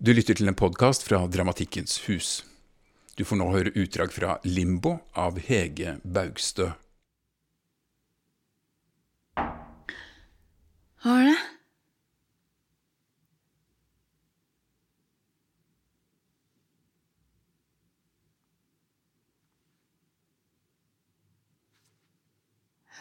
Du lytter til en podkast fra Dramatikkens hus. Du får nå høre utdrag fra Limbo av Hege Baugstø. Har det?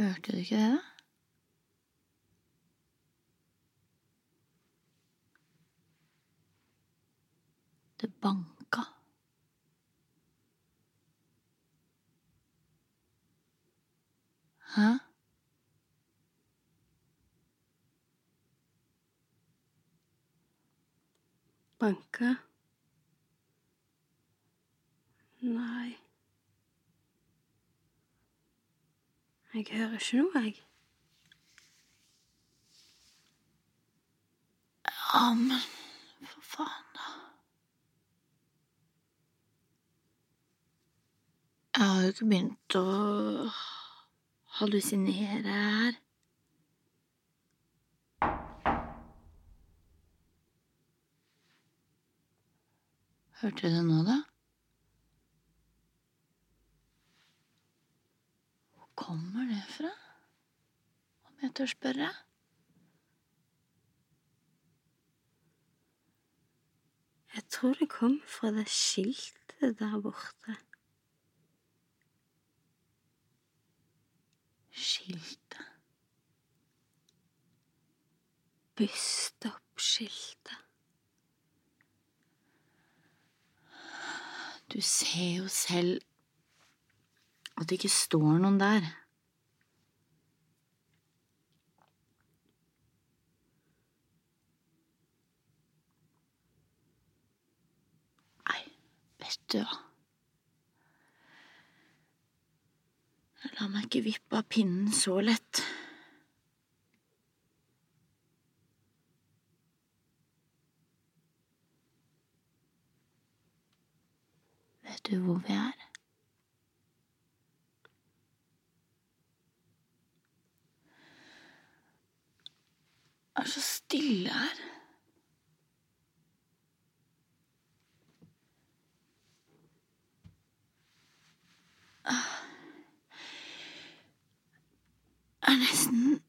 Hørte du ikke det, da? Det banka. Hæ? Banke? Nei. Jeg hører ikke noe, jeg. Ja, men for faen, da. Jeg har jo ikke begynt å hallusinere her. Hørte du det nå, da? Hvor kommer det fra? Om jeg tør spørre? Jeg tror det kom fra det skiltet der borte. Skiltet. Busstoppskiltet. Du ser jo selv at det ikke står noen der. Nei, vet du hva. La meg ikke vippe av pinnen så lett. Vet du hvor vi er? Det er så stille her. Det er nesten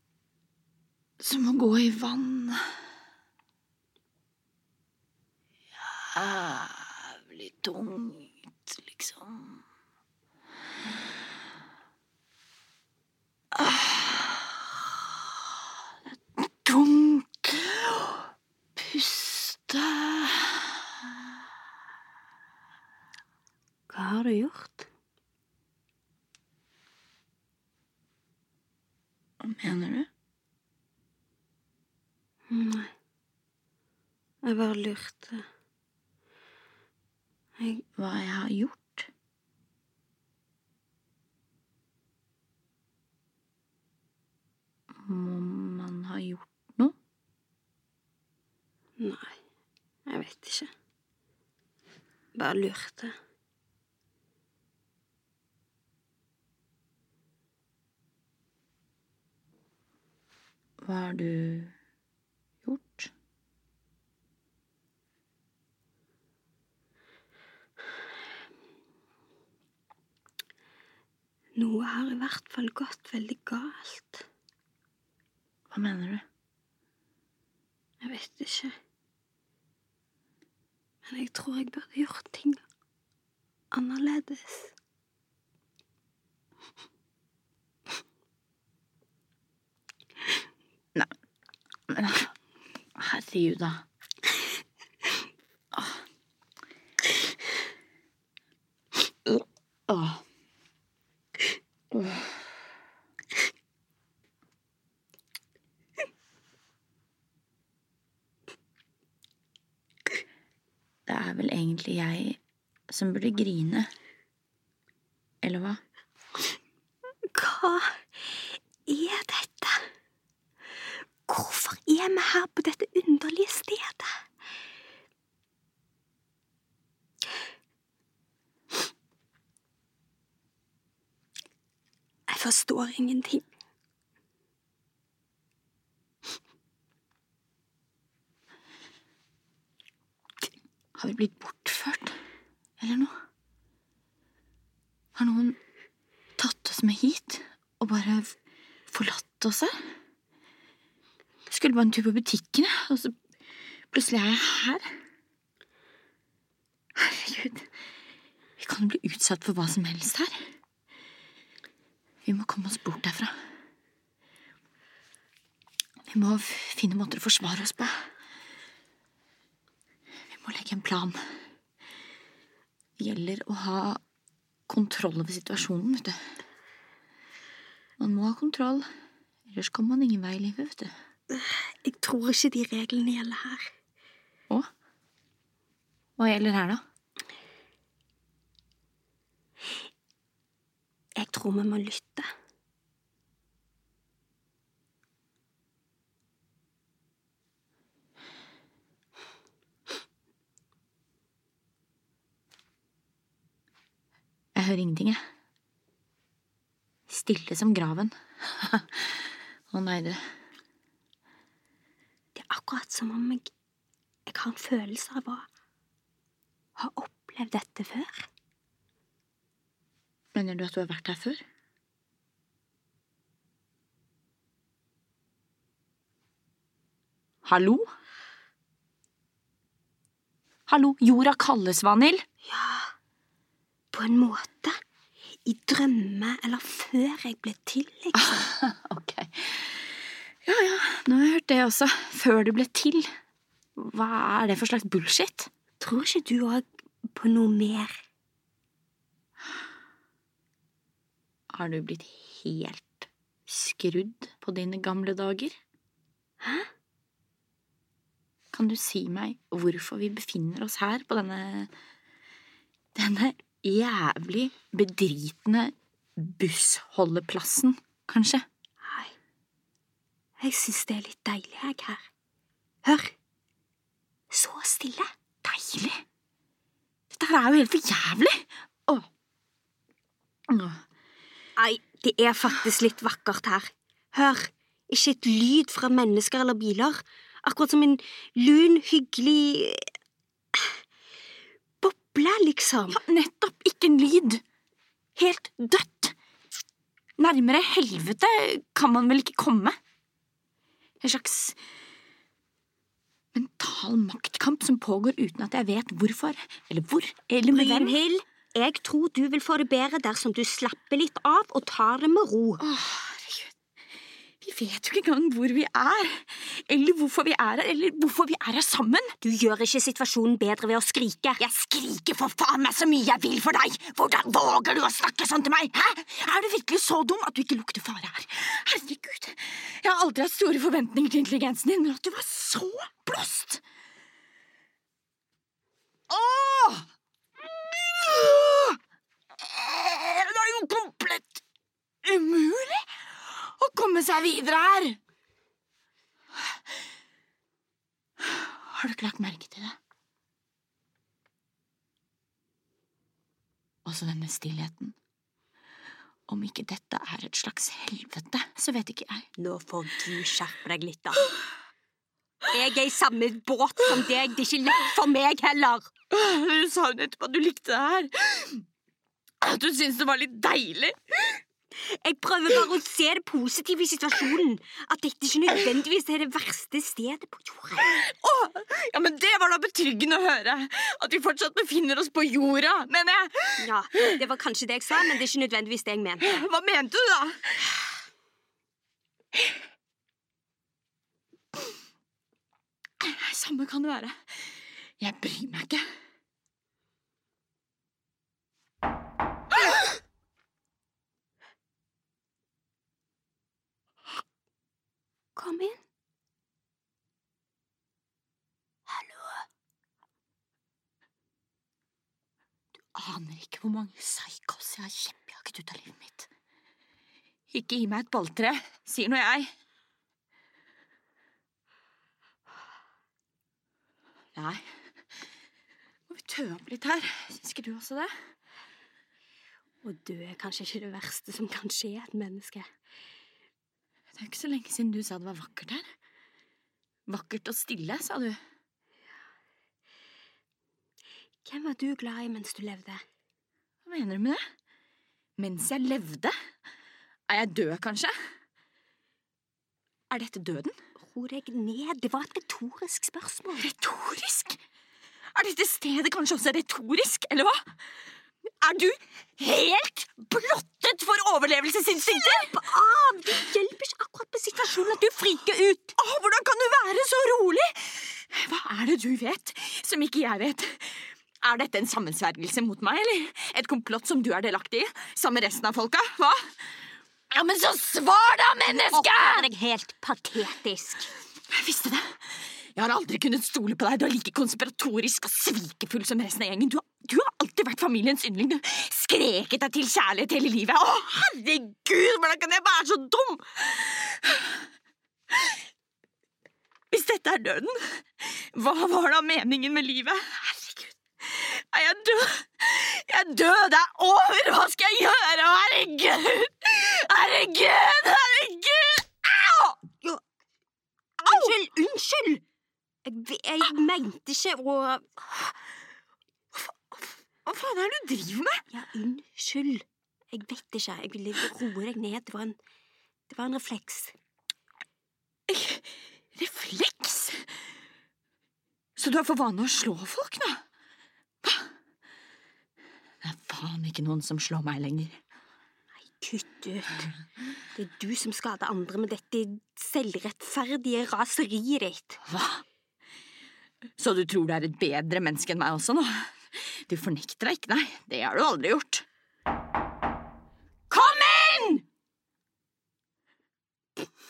som å gå i vann. Jævlig tungt, liksom. Ah, Det er tungt å puste. Hva har du gjort? Hva mener du? Nei. Jeg bare lurte. Hva jeg har gjort? Må man ha gjort noe? Nei, jeg vet ikke. Bare lurte. Hva har du gjort? Noe har i hvert fall gått veldig galt. Hva mener du? Jeg vet ikke. Men jeg tror jeg burde gjort ting annerledes. Men herregud, da. Åh. Åh. Det er vel egentlig jeg som burde grine. Eller hva? Hva er dette? Hvorfor er vi her på dette underlige stedet? Jeg forstår ingenting. Har vi blitt bortført? Eller noe? Har noen tatt oss med hit og bare forlatt oss her? Skulle bare en tur på butikken, og så plutselig er jeg her. Herregud. Vi kan jo bli utsatt for hva som helst her. Vi må komme oss bort derfra. Vi må finne måter å forsvare oss på. Vi må legge en plan. Det gjelder å ha kontroll over situasjonen, vet du. Man må ha kontroll, ellers kommer man ingen vei i livet, vet du. Jeg tror ikke de reglene gjelder her. Å? Hva gjelder her, da? Jeg tror vi må lytte. Jeg hører ingenting, jeg. Stille som graven. Å nei, du. Det er akkurat som om jeg, jeg har en følelse av å ha opplevd dette før. Mener du at du har vært her før? Hallo? Hallo, jorda kalles, Vanhild. Ja, på en måte. I drømme eller før jeg ble til, liksom. Ok. Ja, ja, nå har jeg hørt det også. Før du ble til. Hva er det for slags bullshit? Tror ikke du òg på noe mer? Har du blitt helt skrudd på dine gamle dager? Hæ? Kan du si meg hvorfor vi befinner oss her på denne Denne jævlig bedritne bussholdeplassen, kanskje? Nei. Jeg syns det er litt deilig, jeg, her. Hør. Så stille. Deilig! Dette her er jo helt for jævlig! Åh. Åh. Nei, det er faktisk litt vakkert her. Hør. Ikke et lyd fra mennesker eller biler. Akkurat som en lun, hyggelig boble, liksom. Ja, nettopp! Ikke en lyd! Helt dødt! Nærmere helvete kan man vel ikke komme? En slags mental maktkamp som pågår uten at jeg vet hvorfor, eller hvor, eller med hvem. Brynhild, jeg tror du vil få det bedre dersom du slapper litt av og tar det med ro. Åh. Vi vet jo ikke engang hvor vi er, eller hvorfor vi er her, eller hvorfor vi er her sammen. Du gjør ikke situasjonen bedre ved å skrike. Jeg skriker for faen meg så mye jeg vil for deg! Hvordan våger du å snakke sånn til meg? Hæ? Er du virkelig så dum at du ikke lukter fare her? Herregud, jeg har aldri hatt store forventninger til intelligensen din, men at du var så blåst! Åh! Det er jo komplett umulig komme seg videre her! Har du ikke lagt merke til det? Også denne stillheten. Om ikke dette er et slags helvete, så vet ikke jeg. Nå får du skjerpe deg litt, da. Jeg er i samme båt som deg. Det er ikke lett for meg heller. Du sa jo nettopp at du likte det her. At du syntes det var litt deilig. Jeg prøver bare å se det positive i situasjonen. At dette ikke nødvendigvis er det verste stedet på jorda. Åh, ja, men Det var da betryggende å høre. At vi fortsatt befinner oss på jorda, mener jeg. Ja, Det var kanskje det jeg sa, men det er ikke nødvendigvis det jeg mente. Hva mente du, da? Samme kan det være. Jeg bryr meg ikke. Kom inn. Hallo. Du aner ikke hvor mange psykos jeg har kjempejaget ut av livet mitt. Ikke gi meg et balltre, sier nå jeg. Nei, må vi tø opp litt her. Syns ikke du også det? Å dø er kanskje ikke det verste som kan skje et menneske. Det er ikke så lenge siden du sa det var vakkert her. Vakkert og stille, sa du. Hvem var du glad i mens du levde? Hva mener du med det? Mens jeg levde? Er jeg død, kanskje? Er dette døden? Ro deg ned, det var et retorisk spørsmål. Retorisk? Er dette stedet kanskje også retorisk, eller hva? Er du helt blottet for overlevelsesinstinkter? Slapp av! Det hjelper ikke akkurat på situasjonen at du friker ut. Åh, hvordan kan du være så rolig? Hva er det du vet som ikke jeg vet? Er dette en sammensvergelse mot meg, eller et komplott som du er delaktig i, sammen med resten av folka? Hva? Ja, men så svar da, menneske! Oppfører deg helt patetisk. Jeg visste det. Jeg har aldri kunnet stole på deg. Du er like konspiratorisk og svikefull som resten av gjengen. Du har alltid vært familiens yndling. Du skreket deg til kjærlighet hele livet. Å, herregud, hvordan kan jeg være så dum? Hvis dette er døden, hva var da meningen med livet? Herregud, er jeg død? Jeg er død, det er over, hva skal jeg gjøre? Herregud, herregud, herregud! Au! Jo. Unnskyld, unnskyld! Jeg, jeg mente ikke å Hva faen er det du driver med? Ja, unnskyld. Jeg vet ikke. Jeg ville roe deg ned. Det var en, det var en refleks. Refleks? Så du har for vane å slå folk, nå? Hva? Det er faen ikke noen som slår meg lenger. Nei, Kutt ut. Det er du som skader andre med dette selvrettferdige raseriet ditt. Hva? Så du tror du er et bedre menneske enn meg også nå? Du fornekter deg ikke, nei. Det har du aldri gjort. Kom inn!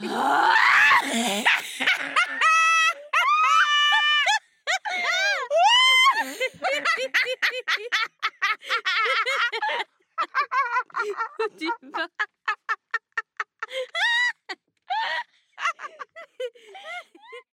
ha ha ha